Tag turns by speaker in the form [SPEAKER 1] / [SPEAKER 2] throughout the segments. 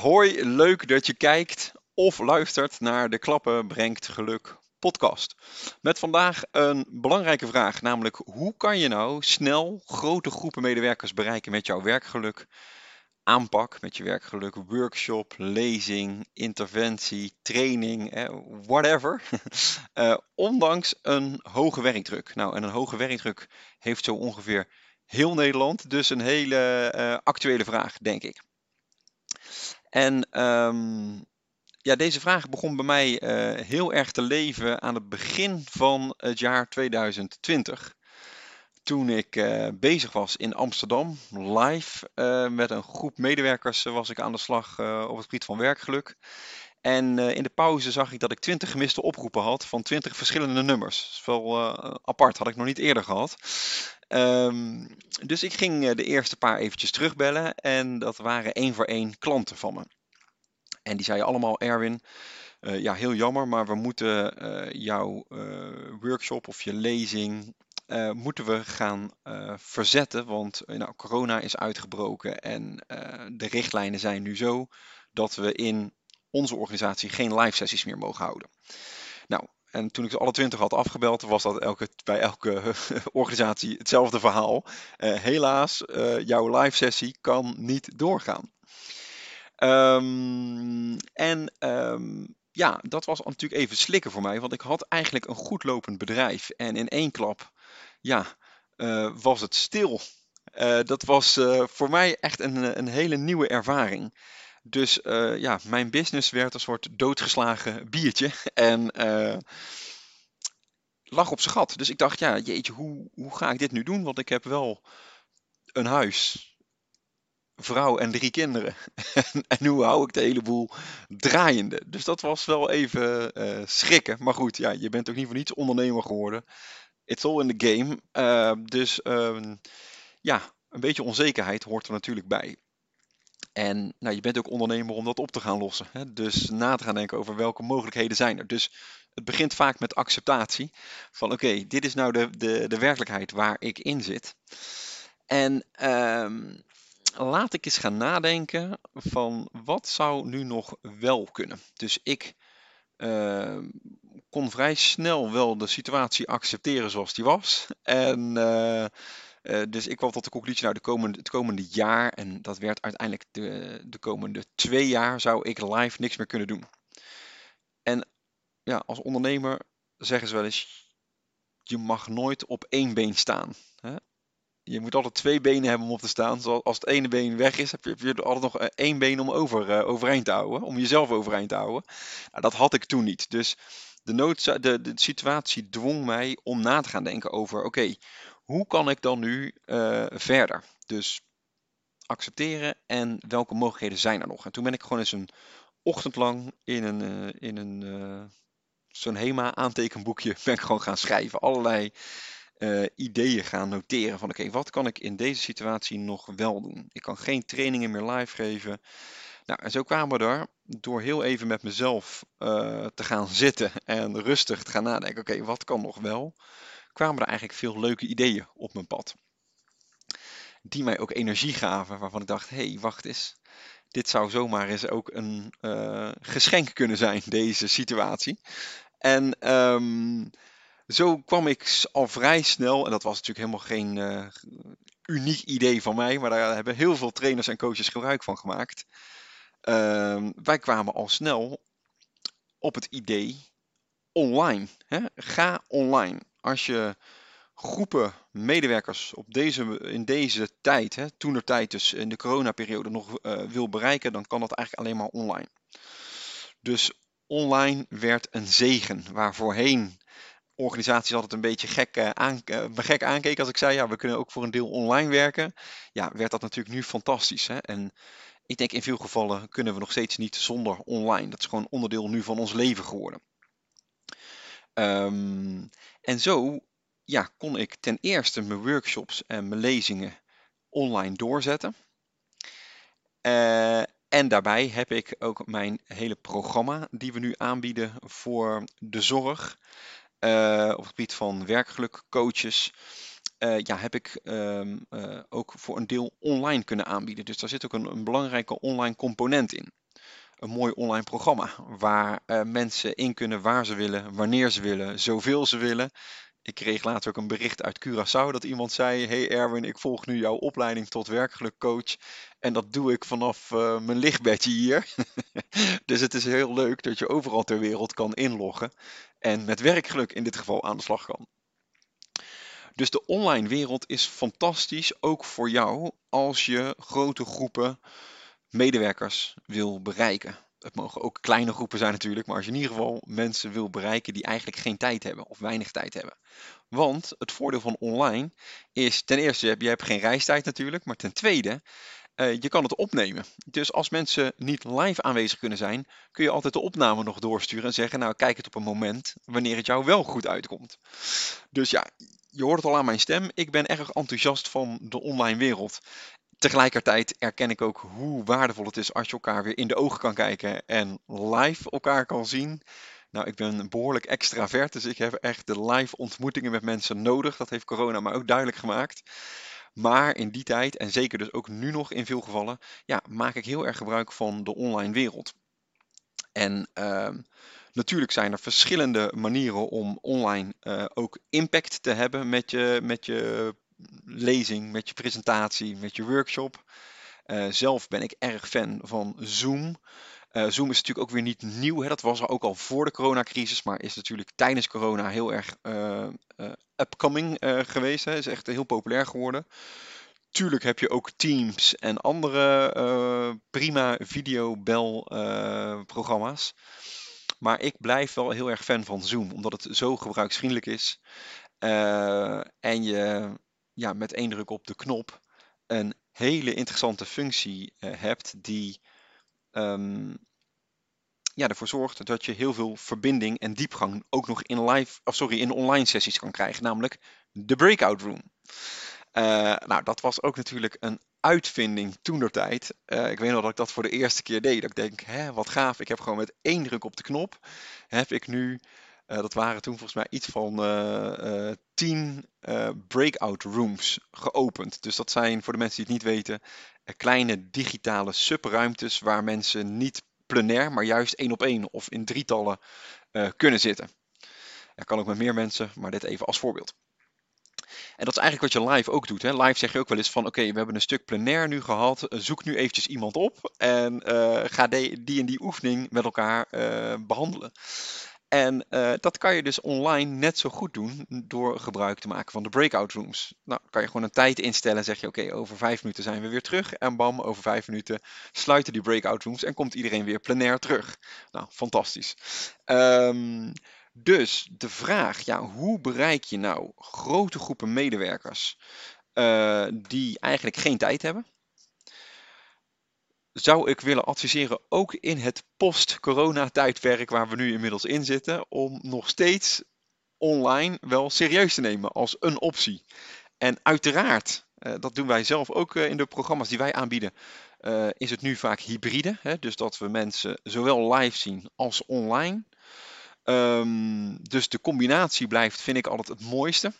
[SPEAKER 1] Hoi, leuk dat je kijkt of luistert naar de Klappen Brengt Geluk podcast. Met vandaag een belangrijke vraag, namelijk hoe kan je nou snel grote groepen medewerkers bereiken met jouw werkgeluk? Aanpak met je werkgeluk, workshop, lezing, interventie, training, eh, whatever. uh, ondanks een hoge werkdruk. Nou, en een hoge werkdruk heeft zo ongeveer heel Nederland, dus een hele uh, actuele vraag, denk ik. En um, ja, deze vraag begon bij mij uh, heel erg te leven aan het begin van het jaar 2020. Toen ik uh, bezig was in Amsterdam, live, uh, met een groep medewerkers was ik aan de slag op het gebied van werkgeluk. En in de pauze zag ik dat ik 20 gemiste oproepen had van 20 verschillende nummers. Dat wel apart, had ik nog niet eerder gehad. Um, dus ik ging de eerste paar eventjes terugbellen en dat waren één voor één klanten van me. En die zeiden allemaal, Erwin, uh, ja heel jammer, maar we moeten uh, jouw workshop of je lezing moeten we gaan verzetten. Want nou, corona is uitgebroken en de richtlijnen zijn nu zo dat we in onze organisatie geen live sessies meer mogen houden. Nou, en toen ik ze alle twintig had afgebeld, was dat elke, bij elke organisatie hetzelfde verhaal. helaas, jouw live sessie kan niet doorgaan. Um, en um, ja, dat was natuurlijk even slikken voor mij, want ik had eigenlijk een goed lopend bedrijf. En in één klap, ja, uh, was het stil. Dat was voor mij echt een, een hele nieuwe ervaring. Dus ja, mijn business werd een soort doodgeslagen biertje. En lag op zijn gat. Dus ik dacht, ja, jeetje, hoe, hoe ga ik dit nu doen? Want ik heb wel een huis vrouw en drie kinderen. en hoe hou ik de hele boel draaiende? Dus dat was wel even uh, schrikken. Maar goed, ja, je bent ook niet voor niets ondernemer geworden. It's all in the game. Dus uh, ja, een beetje onzekerheid hoort er natuurlijk bij. En nou, je bent ook ondernemer om dat op te gaan lossen. Hè? Dus na te gaan denken over welke mogelijkheden zijn er. Dus het begint vaak met acceptatie. Van oké, dit is nou de, de, de werkelijkheid waar ik in zit. En um, laat ik eens gaan nadenken van wat zou nu nog wel kunnen. Dus ik uh, kon vrij snel wel de situatie accepteren zoals die was. En uh, uh, dus ik kwam tot de conclusie, nou de komende, het komende jaar, en dat werd uiteindelijk de, de komende twee jaar, zou ik live niks meer kunnen doen. En ja, als ondernemer zeggen ze wel eens, je mag nooit op één been staan. Hè? je moet altijd twee benen hebben om op te staan. Zoals als het ene been weg is, heb je, heb je altijd nog eh, één been om over, uh, overeind te houden. Om jezelf overeind te houden. Nou, dat had ik toen niet. Dus de, nood, de, de situatie dwong mij om na te gaan denken over: oké, hoe kan ik dan nu uh, verder? Dus accepteren en welke mogelijkheden zijn er nog? En toen ben ik gewoon eens een ochtend lang in een, uh, in een uh, zo'n HEMA aantekenboekje ben ik gewoon gaan schrijven. Allerlei ideeën gaan noteren van oké, wat kan ik in deze situatie nog wel doen? Ik kan geen trainingen meer live geven. Nou, en zo kwamen we er door heel even met mezelf te gaan zitten en rustig te gaan nadenken. Oké, wat kan nog wel? Kwamen er eigenlijk veel leuke ideeën op mijn pad. Die mij ook energie gaven, waarvan ik dacht, hé, hey, wacht eens. Dit zou zomaar eens ook een uh, geschenk kunnen zijn, deze situatie. En um, zo kwam ik al vrij snel, en dat was natuurlijk helemaal geen uh, uniek idee van mij, maar daar hebben heel veel trainers en coaches gebruik van gemaakt. Uh, wij kwamen al snel op het idee online. Hè? Ga online. Als je groepen medewerkers op deze, in deze tijd, toen er tijd dus in de coronaperiode nog uh, wil bereiken, dan kan dat eigenlijk alleen maar online. Dus online werd een zegen, waar voorheen organisaties altijd een beetje gek, uh, gek aankeken als ik zei, ja, we kunnen ook voor een deel online werken. Ja, werd dat natuurlijk nu fantastisch. Hè? En ik denk in veel gevallen kunnen we nog steeds niet zonder online. Dat is gewoon onderdeel nu van ons leven geworden. Um, en zo ja, kon ik ten eerste mijn workshops en mijn lezingen online doorzetten. Uh, en daarbij heb ik ook mijn hele programma die we nu aanbieden voor de zorg. Uh, op het gebied van werkgeluk, coaches, uh, ja, heb ik uh, ook voor een deel online kunnen aanbieden. Dus daar zit ook een, een belangrijke online component in. Een mooi online programma waar uh, mensen in kunnen waar ze willen, wanneer ze willen, zoveel ze willen. Ik kreeg later ook een bericht uit Curaçao dat iemand zei: Hey Erwin, ik volg nu jouw opleiding tot werkgeluk coach. En dat doe ik vanaf uh, mijn lichtbedje hier. dus het is heel leuk dat je overal ter wereld kan inloggen. En met werkgeluk in dit geval aan de slag kan. Dus de online wereld is fantastisch, ook voor jou, als je grote groepen medewerkers wil bereiken. Het mogen ook kleine groepen zijn natuurlijk, maar als je in ieder geval mensen wil bereiken die eigenlijk geen tijd hebben of weinig tijd hebben. Want het voordeel van online is ten eerste, je hebt geen reistijd natuurlijk, maar ten tweede, uh, je kan het opnemen. Dus als mensen niet live aanwezig kunnen zijn, kun je altijd de opname nog doorsturen en zeggen, nou kijk het op een moment wanneer het jou wel goed uitkomt. Dus ja, je hoort het al aan mijn stem. Ik ben erg enthousiast van de online wereld. Tegelijkertijd erken ik ook hoe waardevol het is als je elkaar weer in de ogen kan kijken en live elkaar kan zien. Nou, ik ben behoorlijk extravert, dus ik heb echt de live ontmoetingen met mensen nodig. Dat heeft corona me ook duidelijk gemaakt. Maar in die tijd, en zeker dus ook nu nog in veel gevallen, ja, maak ik heel erg gebruik van de online wereld. En uh, natuurlijk zijn er verschillende manieren om online uh, ook impact te hebben met je, met je lezing, met je presentatie, met je workshop. Uh, zelf ben ik erg fan van Zoom. Uh, Zoom is natuurlijk ook weer niet nieuw. Hè? Dat was er ook al voor de coronacrisis, maar is natuurlijk tijdens corona heel erg uh, upcoming geweest. Hè? Is echt heel populair geworden. Tuurlijk heb je ook Teams en andere prima videobelprogramma's. maar ik blijf wel heel erg fan van Zoom, omdat het zo gebruiksvriendelijk is. en je ja, met één druk op de knop een hele interessante functie hebt die um, ja, ervoor zorgt dat je heel veel verbinding en diepgang ook nog in live, of sorry, in online sessies kan krijgen, namelijk de breakout room. Uh, nou, dat was ook natuurlijk een uitvinding toen der tijd. Uh, ik weet nog dat ik dat voor de eerste keer deed. Dat ik denk, hè, wat gaaf. Ik heb gewoon met één druk op de knop, heb ik nu, dat waren toen volgens mij iets van tien breakout rooms geopend. Dus dat zijn, voor de mensen die het niet weten, kleine digitale subruimtes waar mensen niet plenair, maar juist één op één of in drietallen kunnen zitten. Dat kan ook met meer mensen, maar dit even als voorbeeld. En dat is eigenlijk wat je live ook doet. Hè. Live zeg je ook wel eens van oké, we hebben een stuk plenair nu gehad. Eh, zoek nu eventjes iemand op en ga die, die en die oefening met elkaar behandelen. En uh, dat kan je dus online net zo goed doen door gebruik te maken van de breakout rooms. Nou, kan je gewoon een tijd instellen. Zeg je oké, over vijf minuten zijn we weer terug. En bam, over vijf minuten sluiten die breakout rooms en komt iedereen weer plenair terug. Nou, fantastisch. Um, dus de vraag, ja, hoe bereik je nou grote groepen medewerkers uh, die eigenlijk geen tijd hebben? Zou ik willen adviseren, ook in het post-corona-tijdperk waar we nu inmiddels in zitten, om nog steeds online wel serieus te nemen als een optie. En uiteraard, uh, dat doen wij zelf ook uh, in de programma's die wij aanbieden, uh, is het nu vaak hybride. Hè? Dus dat we mensen zowel live zien als online. Um, dus de combinatie blijft, vind ik, altijd het mooiste.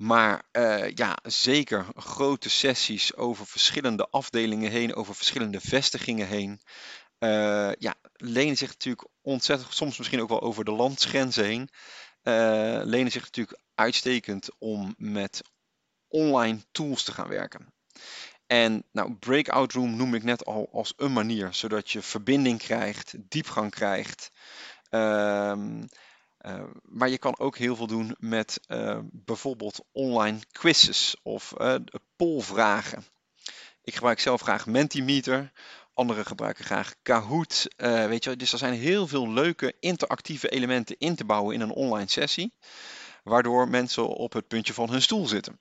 [SPEAKER 1] Maar uh, ja, zeker grote sessies over verschillende afdelingen heen, over verschillende vestigingen heen. Uh, ja, lenen zich natuurlijk ontzettend, soms misschien ook wel over de landsgrenzen heen. Uh, lenen zich natuurlijk uitstekend om met online tools te gaan werken. En nou, breakout room noem ik net al als een manier, zodat je verbinding krijgt, diepgang krijgt. Uh, uh, maar je kan ook heel veel doen met uh, bijvoorbeeld online quizzes of uh, polvragen. Ik gebruik zelf graag Mentimeter. Anderen gebruiken graag Kahoot. weet je, dus er zijn heel veel leuke interactieve elementen in te bouwen in een online sessie. Waardoor mensen op het puntje van hun stoel zitten.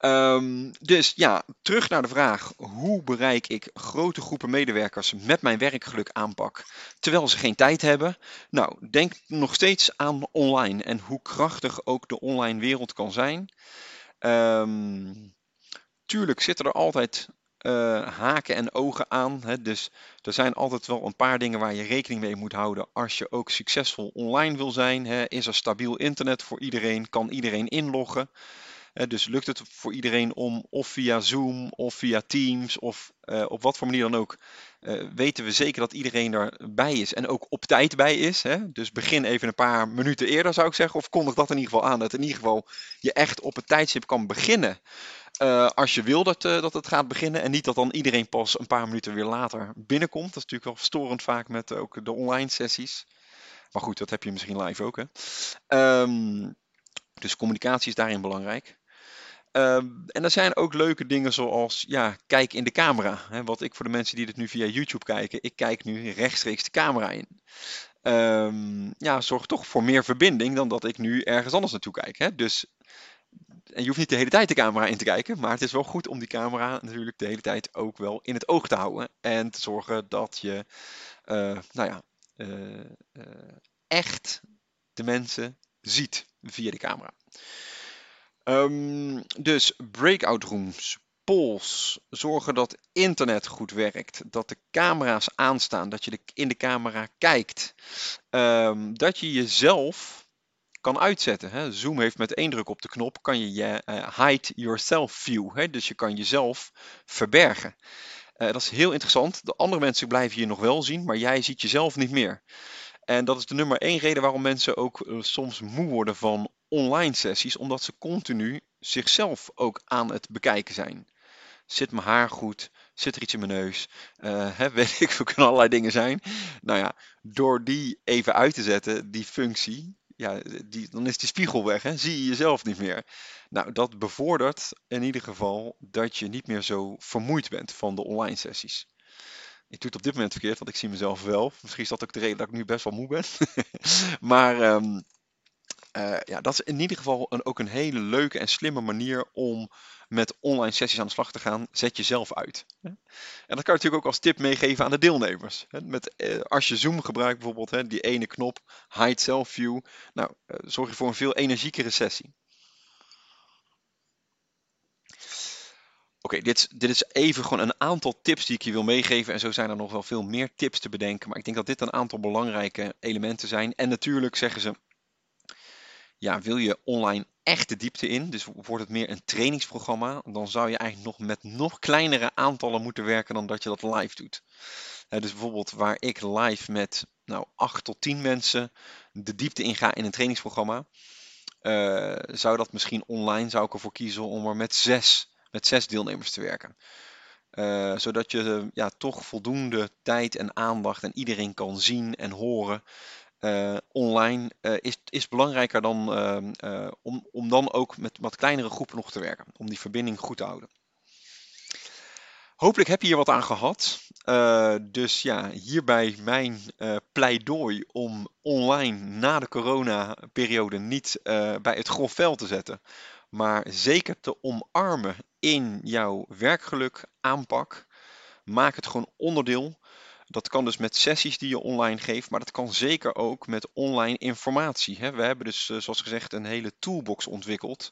[SPEAKER 1] Um, dus ja, terug naar de vraag: hoe bereik ik grote groepen medewerkers met mijn werkgeluk aanpak terwijl ze geen tijd hebben? Nou, denk nog steeds aan online en hoe krachtig ook de online wereld kan zijn. Um, tuurlijk zitten er altijd uh, haken en ogen aan. Hè, dus er zijn altijd wel een paar dingen waar je rekening mee moet houden als je ook succesvol online wil zijn. Hè. Is er stabiel internet voor iedereen? Kan iedereen inloggen? Dus lukt het voor iedereen om of via Zoom of via Teams of op wat voor manier dan ook, weten we zeker dat iedereen erbij is en ook op tijd bij is. Hè? Dus begin even een paar minuten eerder zou ik zeggen, of kondig dat in ieder geval aan, dat in ieder geval je echt op het tijdstip kan beginnen. als je wil dat, dat het gaat beginnen en niet dat dan iedereen pas een paar minuten weer later binnenkomt. Dat is natuurlijk wel storend vaak met ook de online sessies. Maar goed, dat heb je misschien live ook. Hè? Ehm, dus communicatie is daarin belangrijk. Ehm, en er zijn ook leuke dingen zoals, ja, kijk in de camera. Wat ik voor de mensen die dit nu via YouTube kijken, ik kijk nu rechtstreeks de camera in. Um, ja, zorgt toch voor meer verbinding dan dat ik nu ergens anders naartoe kijk. Hè? Dus, en je hoeft niet de hele tijd de camera in te kijken, maar het is wel goed om die camera natuurlijk de hele tijd ook wel in het oog te houden. En te zorgen dat je, uh, nou ja, uh, echt de mensen ziet via de camera. Um, dus breakout rooms, polls, zorgen dat internet goed werkt, dat de camera's aanstaan, dat je in de camera kijkt, um, dat je jezelf kan uitzetten. Hè. Zoom heeft met één druk op de knop kan je je uh, hide yourself view, hè. dus je kan jezelf verbergen. Uh, dat is heel interessant. De andere mensen blijven je nog wel zien, maar jij ziet jezelf niet meer. En dat is de nummer één reden waarom mensen ook uh, soms moe worden van online sessies, omdat ze continu zichzelf ook aan het bekijken zijn. Zit mijn haar goed? Zit er iets in mijn neus? Uh, hè, weet ik, kunnen allerlei dingen zijn. Nou ja, door die even uit te zetten, die functie, ja, die, dan is die spiegel weg, hè? zie je jezelf niet meer. Nou, dat bevordert in ieder geval dat je niet meer zo vermoeid bent van de online sessies. Ik doe het op dit moment verkeerd, want ik zie mezelf wel. Misschien is dat ook de reden dat ik nu best wel moe ben. maar um, uh, ja, dat is in ieder geval een, ook een hele leuke en slimme manier om met online sessies aan de slag te gaan. Zet jezelf uit. En dat kan je natuurlijk ook als tip meegeven aan de deelnemers. Met, uh, als je Zoom gebruikt bijvoorbeeld, die ene knop, Hide Self View. Nou, uh, zorg je voor een veel energiekere sessie. Oké, dit, dit, is even gewoon een aantal tips die ik je wil meegeven. En zo zijn er nog wel veel meer tips te bedenken. Maar ik denk dat dit een aantal belangrijke elementen zijn. En natuurlijk zeggen ze, ja, wil je online echt de diepte in, dus wordt het meer een trainingsprogramma, dan zou je eigenlijk nog met nog kleinere aantallen moeten werken dan dat je dat live doet. dus bijvoorbeeld waar ik live met nou, 8 tot 10 mensen de diepte in ga in een trainingsprogramma, uh, zou dat misschien online zou ik ervoor kiezen om er met zes, met zes deelnemers te werken. Uh, zodat je ja, toch voldoende tijd en aandacht en iedereen kan zien en horen. Uh, online uh, is, is belangrijker dan uh, om, om dan ook met wat kleinere groepen nog te werken. Om die verbinding goed te houden. Hopelijk heb je hier wat aan gehad. dus ja, hierbij mijn pleidooi om online na de coronaperiode niet bij het grof vel te zetten. Maar zeker te omarmen in jouw werkgeluk aanpak. Maak het gewoon onderdeel dat kan dus met sessies die je online geeft, maar dat kan zeker ook met online informatie. We hebben dus, eh, zoals gezegd, een hele toolbox ontwikkeld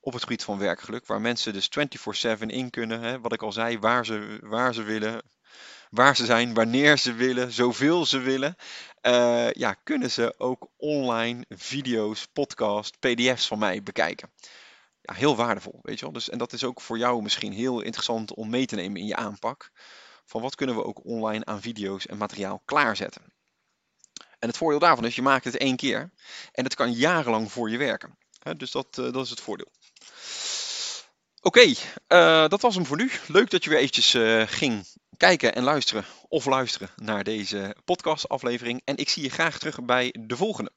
[SPEAKER 1] op het gebied van werkgeluk, waar mensen dus 24/7 in kunnen. Wat ik al zei, waar ze, waar ze willen, waar ze zijn, wanneer ze willen, zoveel ze willen. Uh, ja, kunnen ze ook online video's, podcasts, pdf's van mij bekijken. Ja, heel waardevol, weet je wel. Dus, en dat is ook voor jou misschien heel interessant om mee te nemen in je aanpak van wat kunnen we ook online aan video's en materiaal klaarzetten. En het voordeel daarvan is, je maakt het één keer en het kan jarenlang voor je werken. dus dat, eh, dat is het voordeel. Oké, eh, dat was hem voor nu. Leuk dat je weer eventjes uh, ging kijken en luisteren of luisteren naar deze podcastaflevering. En ik zie je graag terug bij de volgende.